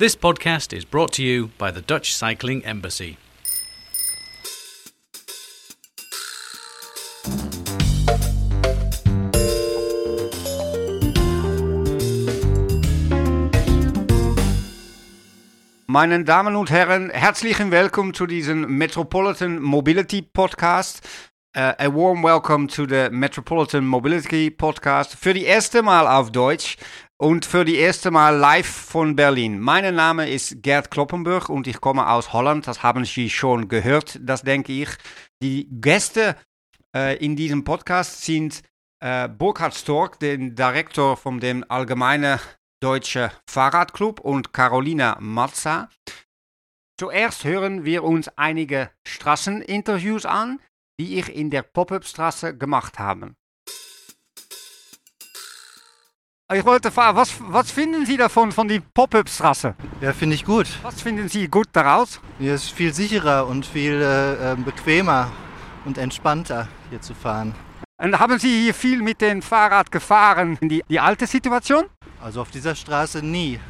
This podcast is brought to you by the Dutch Cycling Embassy. Meine Damen und Herren, herzlichen Willkommen zu diesem Metropolitan Mobility Podcast. Uh, a warm welcome to the Metropolitan Mobility Podcast für die erste Mal auf Deutsch und für die erste Mal live von Berlin. Mein Name ist Gerd Kloppenburg und ich komme aus Holland. Das haben Sie schon gehört, das denke ich. Die Gäste uh, in diesem Podcast sind uh, Burkhard Stork, der Direktor von dem Allgemeinen Deutsche Fahrradclub und Carolina Mazza. Zuerst hören wir uns einige Straßeninterviews an, die ich in der Pop-up-Straße gemacht habe. Ich wollte fragen, was, was finden Sie davon, von der Pop-up-Straße? Ja, finde ich gut. Was finden Sie gut daraus? Hier ist viel sicherer und viel äh, bequemer und entspannter hier zu fahren. Und haben Sie hier viel mit dem Fahrrad gefahren in die, die alte Situation? Also auf dieser Straße nie.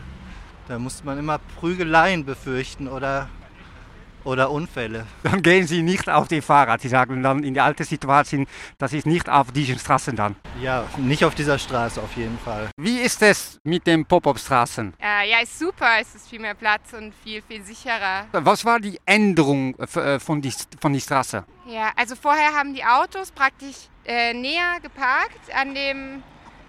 Da musste man immer Prügeleien befürchten oder, oder Unfälle. Dann gehen Sie nicht auf die Fahrrad. Sie sagen dann in die alte Situation, das ist nicht auf diesen Straßen dann. Ja, nicht auf dieser Straße auf jeden Fall. Wie ist es mit den Pop-up-Straßen? Äh, ja, ist super. Es ist viel mehr Platz und viel, viel sicherer. Was war die Änderung äh, von die, von die Straße? Ja, also vorher haben die Autos praktisch äh, näher geparkt an dem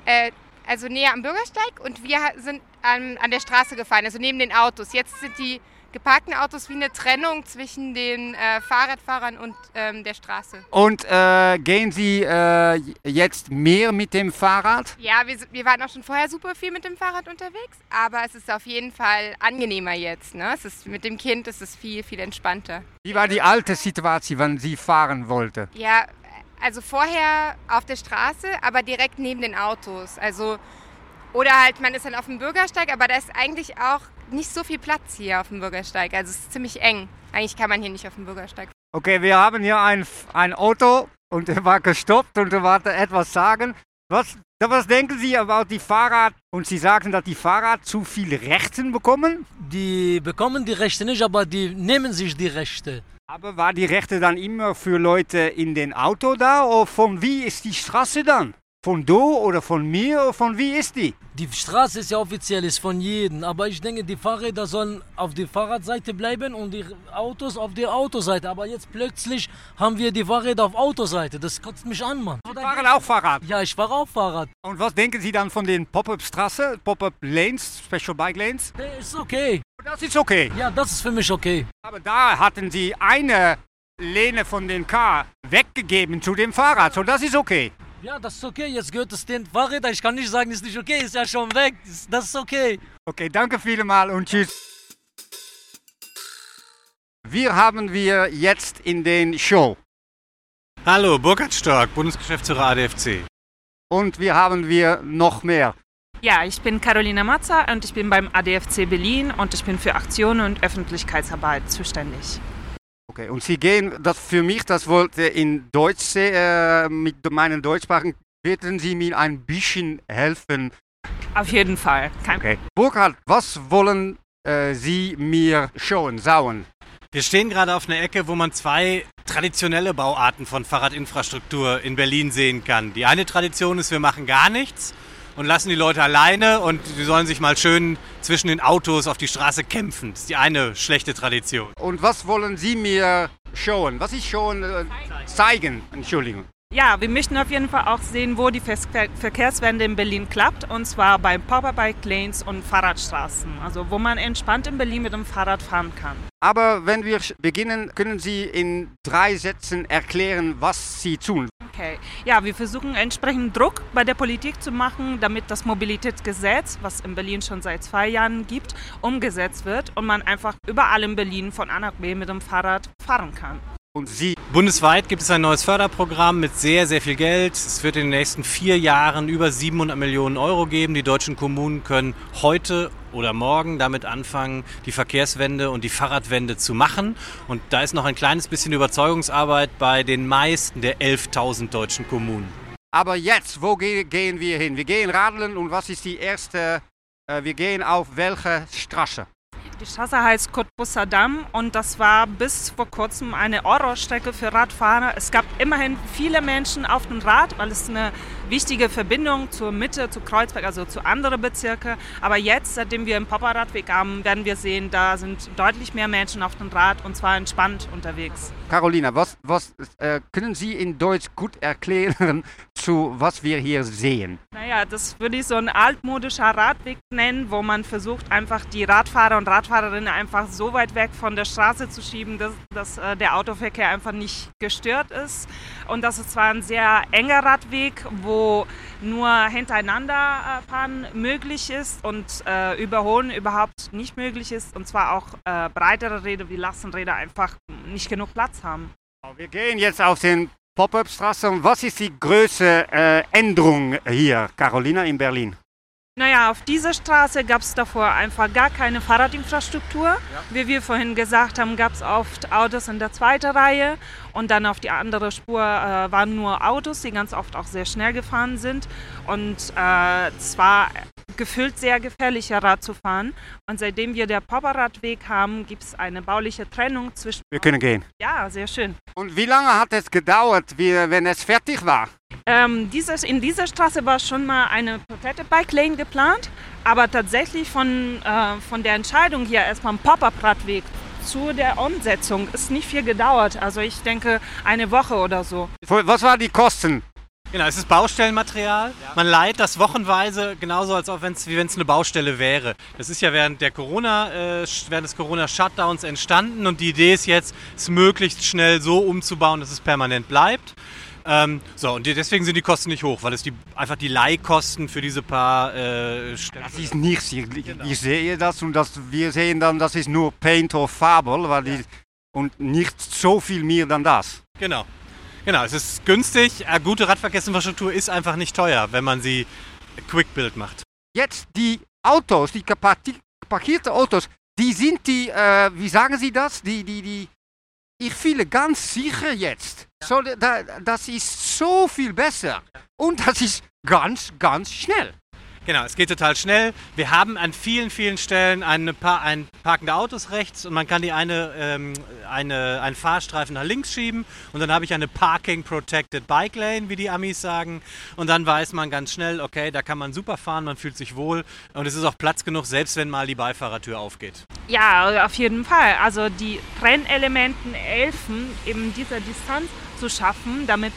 äh, also näher am Bürgersteig und wir sind an, an der Straße gefahren, also neben den Autos. Jetzt sind die geparkten Autos wie eine Trennung zwischen den äh, Fahrradfahrern und ähm, der Straße. Und äh, gehen Sie äh, jetzt mehr mit dem Fahrrad? Ja, wir, wir, waren auch schon vorher super viel mit dem Fahrrad unterwegs, aber es ist auf jeden Fall angenehmer jetzt. Ne? Es ist, mit dem Kind ist es viel, viel entspannter. Wie war die alte Situation, wenn Sie fahren wollten? Ja, also vorher auf der Straße, aber direkt neben den Autos. Also oder halt, man ist dann auf dem Bürgersteig, aber da ist eigentlich auch nicht so viel Platz hier auf dem Bürgersteig. Also es ist ziemlich eng. Eigentlich kann man hier nicht auf dem Bürgersteig. Okay, wir haben hier ein, ein Auto und er war gestoppt und er wollte etwas sagen. Was, was denken Sie über die Fahrrad? Und Sie sagen, dass die Fahrrad zu viel Rechten bekommen? Die bekommen die Rechte nicht, aber die nehmen sich die Rechte. Aber war die Rechte dann immer für Leute in den Auto da? Oder von wie ist die Straße dann? Von do oder von mir oder von wie ist die? Die Straße ist ja offiziell ist von jedem, aber ich denke, die Fahrräder sollen auf der Fahrradseite bleiben und die Autos auf der Autoseite. Aber jetzt plötzlich haben wir die Fahrräder auf Autoseite. Das kotzt mich an, Mann. Sie fahren auch Fahrrad? Ja, ich fahre auch Fahrrad. Und was denken Sie dann von den Pop-Up-Straße, Pop-Up-Lanes, Special Bike Lanes? Nee, ist okay. Das ist okay? Ja, das ist für mich okay. Aber da hatten Sie eine Lehne von den Car weggegeben zu dem Fahrrad, so das ist okay. Ja, das ist okay. Jetzt gehört es den Fahrrädern. Ich kann nicht sagen, ist nicht okay. Ist ja schon weg. Das ist okay. Okay, danke vielmals und tschüss. Wir haben wir jetzt in den Show. Hallo, Burkhard Stork, Bundesgeschäftsführer ADFC. Und wir haben wir noch mehr. Ja, ich bin Carolina Mazza und ich bin beim ADFC Berlin und ich bin für Aktionen und Öffentlichkeitsarbeit zuständig. Okay, und Sie gehen, das für mich, das wollte in Deutsch, äh, mit meinen Deutschsprachen, werden Sie mir ein bisschen helfen? Auf jeden Fall. Kein okay. Burkhard, was wollen äh, Sie mir schauen, sauen? Wir stehen gerade auf einer Ecke, wo man zwei traditionelle Bauarten von Fahrradinfrastruktur in Berlin sehen kann. Die eine Tradition ist, wir machen gar nichts und lassen die Leute alleine und sie sollen sich mal schön zwischen den Autos auf die Straße kämpfen. Das ist die eine schlechte Tradition. Und was wollen Sie mir schauen? Was ich schon äh, zeigen? Entschuldigung. Ja, wir möchten auf jeden Fall auch sehen, wo die Verkehrswende in Berlin klappt. Und zwar bei Powerbike Lanes und Fahrradstraßen. Also wo man entspannt in Berlin mit dem Fahrrad fahren kann. Aber wenn wir beginnen, können Sie in drei Sätzen erklären, was Sie tun. Okay. Ja, wir versuchen entsprechend Druck bei der Politik zu machen, damit das Mobilitätsgesetz, was in Berlin schon seit zwei Jahren gibt, umgesetzt wird und man einfach überall in Berlin von A nach B mit dem Fahrrad fahren kann. Und Sie? Bundesweit gibt es ein neues Förderprogramm mit sehr, sehr viel Geld. Es wird in den nächsten vier Jahren über 700 Millionen Euro geben. Die deutschen Kommunen können heute oder morgen damit anfangen, die Verkehrswende und die Fahrradwende zu machen. Und da ist noch ein kleines bisschen Überzeugungsarbeit bei den meisten der 11.000 deutschen Kommunen. Aber jetzt, wo gehen wir hin? Wir gehen radeln und was ist die erste, äh, wir gehen auf welche Straße? Die Straße heißt Cottbusser Damm und das war bis vor kurzem eine Horrorstrecke für Radfahrer. Es gab immerhin viele Menschen auf dem Rad, weil es eine wichtige Verbindung zur Mitte, zu Kreuzberg, also zu anderen Bezirken. Aber jetzt, seitdem wir einen Papa-Radweg haben, werden wir sehen, da sind deutlich mehr Menschen auf dem Rad und zwar entspannt unterwegs. Carolina, was, was äh, können Sie in Deutsch gut erklären, zu was wir hier sehen? Naja, das würde ich so ein altmodischer Radweg nennen, wo man versucht, einfach die Radfahrer und Radfahrerinnen einfach so weit weg von der Straße zu schieben, dass, dass äh, der Autoverkehr einfach nicht gestört ist. Und das ist zwar ein sehr enger Radweg, wo nur hintereinander äh, fahren möglich ist und äh, überholen überhaupt nicht möglich ist. Und zwar auch äh, breitere Räder wie Lastenräder einfach nicht genug Platz haben. Wir gehen jetzt auf den Pop-up-Straße. Und was ist die größte äh, Änderung hier, Carolina, in Berlin? Naja, auf dieser Straße gab es davor einfach gar keine Fahrradinfrastruktur. Ja. Wie wir vorhin gesagt haben, gab es oft Autos in der zweiten Reihe und dann auf die andere Spur äh, waren nur Autos, die ganz oft auch sehr schnell gefahren sind. Und äh, es war gefühlt sehr gefährlich, Rad zu fahren. Und seitdem wir der Popperradweg haben, gibt es eine bauliche Trennung zwischen. Wir können gehen. Ja, sehr schön. Und wie lange hat es gedauert, wie, wenn es fertig war? Ähm, dieses, in dieser Straße war schon mal eine Protected Bike Lane geplant, aber tatsächlich von, äh, von der Entscheidung hier erstmal ein Pop-up-Radweg zu der Umsetzung ist nicht viel gedauert. Also ich denke eine Woche oder so. Was waren die Kosten? Genau, es ist Baustellenmaterial. Ja. Man leiht das wochenweise genauso, als ob wenn's, wie wenn es eine Baustelle wäre. Das ist ja während der Corona, äh, während des Corona-Shutdowns entstanden und die Idee ist jetzt, es möglichst schnell so umzubauen, dass es permanent bleibt. Ähm, so, und deswegen sind die Kosten nicht hoch, weil es die, einfach die Leihkosten für diese paar äh, Das ist nichts. Ich, genau. ich, sehe das und das, wir sehen dann, das ist nur Paint or Fabel weil die, und nicht so viel mehr dann das. Genau. Genau, es ist günstig. Eine gute Radverkehrsinfrastruktur ist einfach nicht teuer, wenn man sie Quick Build macht. Jetzt die Autos, die parkierte Autos, die sind die, äh, wie sagen Sie das? Die, die, die, ich fühle ganz sicher jetzt. So, da, das ist so viel besser. Und das ist ganz, ganz schnell. Genau, es geht total schnell. Wir haben an vielen, vielen Stellen eine pa ein parkende Autos rechts und man kann die eine, ähm, eine, einen Fahrstreifen nach links schieben und dann habe ich eine Parking Protected Bike Lane, wie die Amis sagen. Und dann weiß man ganz schnell, okay, da kann man super fahren, man fühlt sich wohl und es ist auch Platz genug, selbst wenn mal die Beifahrertür aufgeht. Ja, auf jeden Fall. Also die Trennelementen helfen, eben diese Distanz zu schaffen, damit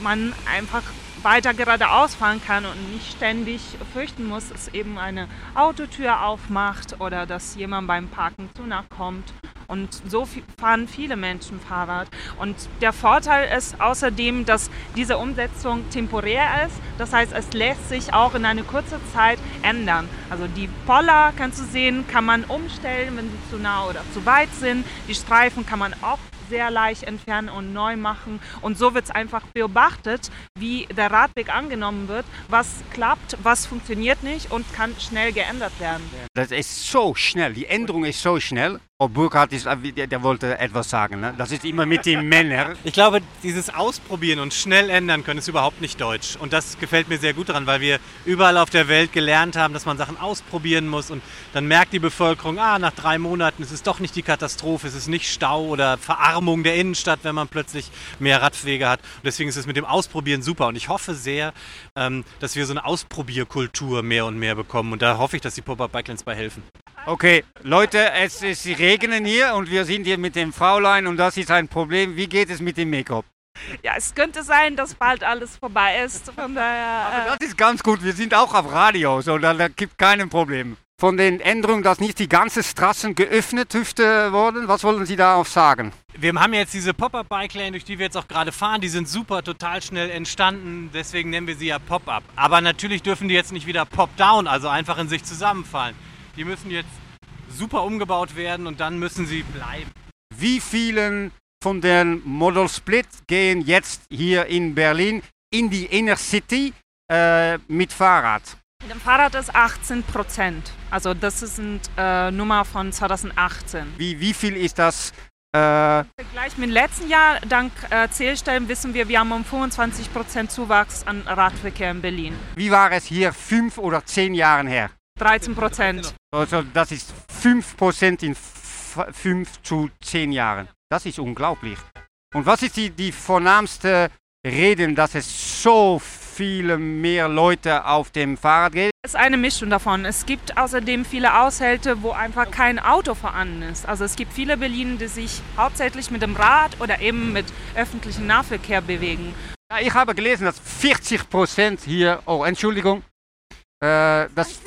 man einfach weiter geradeaus fahren kann und nicht ständig fürchten muss, dass eben eine Autotür aufmacht oder dass jemand beim Parken zu nah kommt. Und so fahren viele Menschen Fahrrad. Und der Vorteil ist außerdem, dass diese Umsetzung temporär ist. Das heißt, es lässt sich auch in einer kurzen Zeit ändern. Also die Poller, kannst du sehen, kann man umstellen, wenn sie zu nah oder zu weit sind. Die Streifen kann man auch sehr leicht entfernen und neu machen. Und so wird es einfach beobachtet, wie der Radweg angenommen wird, was klappt, was funktioniert nicht und kann schnell geändert werden. Das ist so schnell, die Änderung ist so schnell. Oh, Burkhardt ist, der, der wollte etwas sagen. Ne? Das ist immer mit den Männern. Ich glaube, dieses Ausprobieren und schnell ändern können ist überhaupt nicht deutsch. Und das gefällt mir sehr gut daran, weil wir überall auf der Welt gelernt haben, dass man Sachen ausprobieren muss. Und dann merkt die Bevölkerung, ah, nach drei Monaten ist es doch nicht die Katastrophe, es ist nicht Stau oder Verarmung der Innenstadt, wenn man plötzlich mehr Radwege hat. Und deswegen ist es mit dem Ausprobieren super. Und ich hoffe sehr, ähm, dass wir so eine Ausprobierkultur mehr und mehr bekommen. Und da hoffe ich, dass die Pop-Up-Bikelanes bei helfen. Okay, Leute, es ist regnen hier und wir sind hier mit dem Fraulein und das ist ein Problem. Wie geht es mit dem Make-up? Ja, es könnte sein, dass bald alles vorbei ist. Von daher, Aber das ist ganz gut. Wir sind auch auf Radio, so da, da gibt kein Problem. Von den Änderungen, dass nicht die ganze Straßen geöffnet wurden, was wollen Sie darauf sagen? Wir haben jetzt diese Pop-Up-Bike-Lane, durch die wir jetzt auch gerade fahren. Die sind super, total schnell entstanden. Deswegen nennen wir sie ja Pop-Up. Aber natürlich dürfen die jetzt nicht wieder Pop-Down, also einfach in sich zusammenfallen. Die müssen jetzt super umgebaut werden und dann müssen sie bleiben. Wie vielen von den Model Split gehen jetzt hier in Berlin in die Inner City äh, mit Fahrrad? Mit dem Fahrrad ist 18 Prozent. Also das ist eine äh, Nummer von 2018. Wie, wie viel ist das? Äh Vergleich mit dem letzten Jahr, dank äh, Zählstellen wissen wir, wir haben um 25 Prozent Zuwachs an Radverkehr in Berlin. Wie war es hier fünf oder zehn Jahre her? 13 Prozent. Also das ist 5% in 5 zu 10 Jahren. Das ist unglaublich. Und was ist die, die vornamste Reden, dass es so viele mehr Leute auf dem Fahrrad geht? Es ist eine Mischung davon. Es gibt außerdem viele Aushälte, wo einfach kein Auto vorhanden ist. Also es gibt viele Berliner, die sich hauptsächlich mit dem Rad oder eben mit öffentlichem Nahverkehr bewegen. Ich habe gelesen, dass 40 Prozent hier, oh Entschuldigung, äh, das,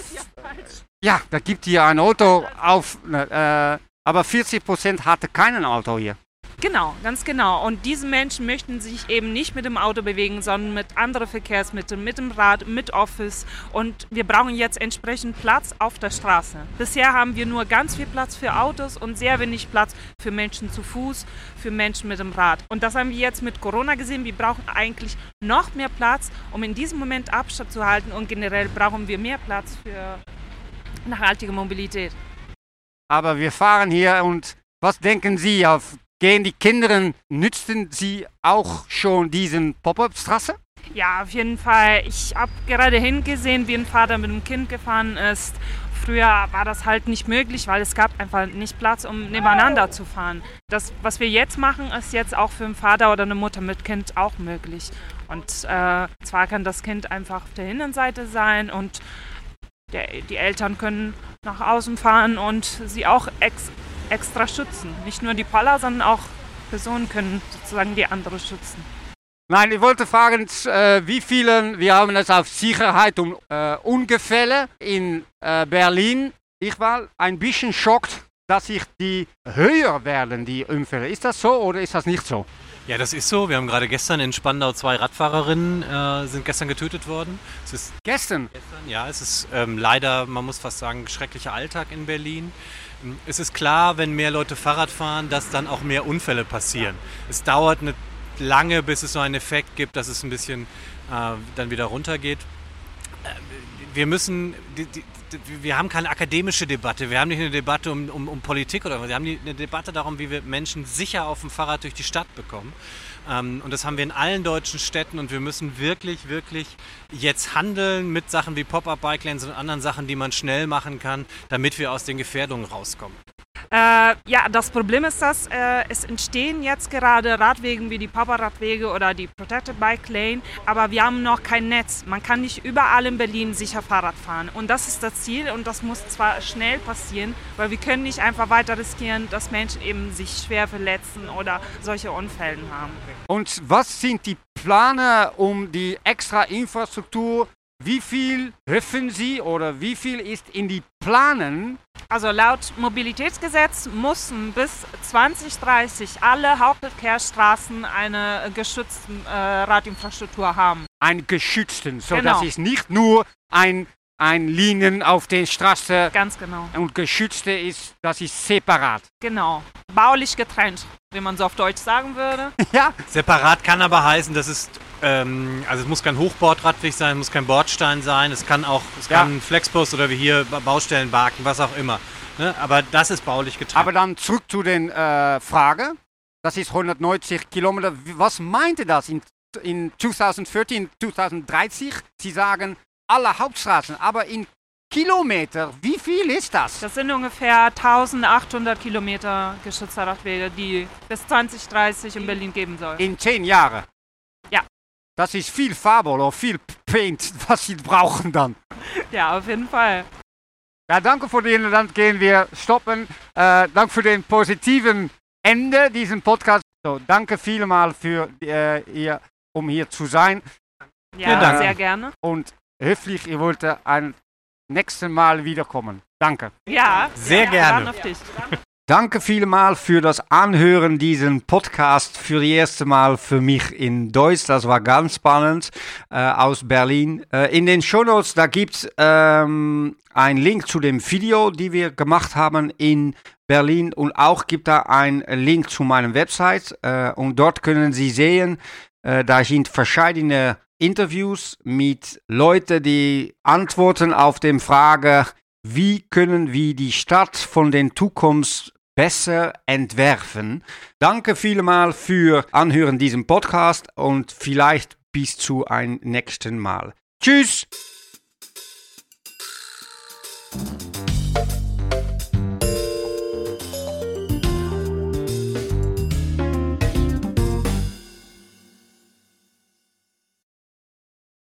ja, da gibt hier ein Auto auf, äh, aber 40 Prozent hatte kein Auto hier. Genau, ganz genau. Und diese Menschen möchten sich eben nicht mit dem Auto bewegen, sondern mit anderen Verkehrsmitteln, mit dem Rad, mit Office. Und wir brauchen jetzt entsprechend Platz auf der Straße. Bisher haben wir nur ganz viel Platz für Autos und sehr wenig Platz für Menschen zu Fuß, für Menschen mit dem Rad. Und das haben wir jetzt mit Corona gesehen. Wir brauchen eigentlich noch mehr Platz, um in diesem Moment Abstand zu halten. Und generell brauchen wir mehr Platz für nachhaltige Mobilität. Aber wir fahren hier und was denken Sie auf Gehen die Kinder, nützen sie auch schon diesen Pop-up-Straße? Ja, auf jeden Fall. Ich habe gerade hingesehen, wie ein Vater mit einem Kind gefahren ist. Früher war das halt nicht möglich, weil es gab einfach nicht Platz, um nebeneinander zu fahren. Das, was wir jetzt machen, ist jetzt auch für einen Vater oder eine Mutter mit Kind auch möglich. Und äh, zwar kann das Kind einfach auf der Innenseite sein und der, die Eltern können nach außen fahren und sie auch ex extra schützen. Nicht nur die Paller, sondern auch Personen können sozusagen die andere schützen. Nein, ich wollte fragen, äh, wie viele, wir haben es auf Sicherheit und äh, Unfälle in äh, Berlin. Ich war ein bisschen schockt, dass sich die höher werden, die Unfälle. Ist das so oder ist das nicht so? Ja, das ist so. Wir haben gerade gestern in Spandau zwei Radfahrerinnen äh, sind gestern getötet worden. Es ist gestern? gestern ja, es ist ähm, leider, man muss fast sagen, schrecklicher Alltag in Berlin. Es ist klar, wenn mehr Leute Fahrrad fahren, dass dann auch mehr Unfälle passieren. Es dauert eine lange, bis es so einen Effekt gibt, dass es ein bisschen äh, dann wieder runtergeht. Äh, wir müssen, die, die, wir haben keine akademische Debatte, wir haben nicht eine Debatte um, um, um Politik oder wir haben eine Debatte darum, wie wir Menschen sicher auf dem Fahrrad durch die Stadt bekommen. Ähm, und das haben wir in allen deutschen Städten und wir müssen wirklich, wirklich jetzt handeln mit Sachen wie Pop-Up-Bike Lanes und anderen Sachen, die man schnell machen kann, damit wir aus den Gefährdungen rauskommen. Äh, ja, das Problem ist, dass äh, es entstehen jetzt gerade Radwege wie die Papa-Radwege oder die Protected Bike Lane, aber wir haben noch kein Netz. Man kann nicht überall in Berlin sicher Fahrrad fahren. Und das ist das Ziel und das muss zwar schnell passieren, weil wir können nicht einfach weiter riskieren, dass Menschen eben sich schwer verletzen oder solche Unfälle haben. Und was sind die Pläne, um die extra Infrastruktur wie viel hoffen Sie oder wie viel ist in die Planen? Also laut Mobilitätsgesetz müssen bis 2030 alle Hauptverkehrsstraßen eine geschützte äh, Radinfrastruktur haben. Ein geschützten, so genau. das ist nicht nur ein ein Linien auf den Straßen. Ganz genau. Und geschützte ist, das ist separat. Genau. Baulich getrennt, wie man so auf Deutsch sagen würde. ja. Separat kann aber heißen, das ist ähm, also es muss kein Hochbordradweg sein, es muss kein Bordstein sein, es kann auch, es ja. kann Flexbus oder wie hier Baustellenbarken, was auch immer. Ne? Aber das ist baulich getrennt. Aber dann zurück zu den äh, Frage. Das ist 190 Kilometer. Was meinte das in, in 2014, 2030? Sie sagen alle Hauptstraßen, aber in Kilometer, wie viel ist das? Das sind ungefähr 1800 Kilometer geschützter Radwege, die bis 2030 in Berlin geben soll. In zehn Jahren? Ja. Das ist viel Farbe oder viel Paint, was sie brauchen dann. Ja, auf jeden Fall. Ja, danke für den, dann gehen wir stoppen. Äh, danke für den positiven Ende diesen Podcast. So, danke vielmal für äh, ihr, um hier zu sein. Ja, sehr gerne. Und höflich, ihr wollt ein nächstes Mal wiederkommen. Danke. Ja, sehr ja, gerne. Auf dich. Danke vielmal für das Anhören diesen Podcast für das erste Mal für mich in Deutsch. Das war ganz spannend äh, aus Berlin. Äh, in den Shownotes, da gibt es ähm, einen Link zu dem Video, die wir gemacht haben in Berlin und auch gibt da einen Link zu meiner Website äh, und dort können Sie sehen, äh, da sind verschiedene Interviews mit Leuten, die antworten auf die Frage, wie können wir die Stadt von der Zukunft besser entwerfen. Danke vielmal für Anhören diesem Podcast und vielleicht bis zu ein nächsten Mal. Tschüss!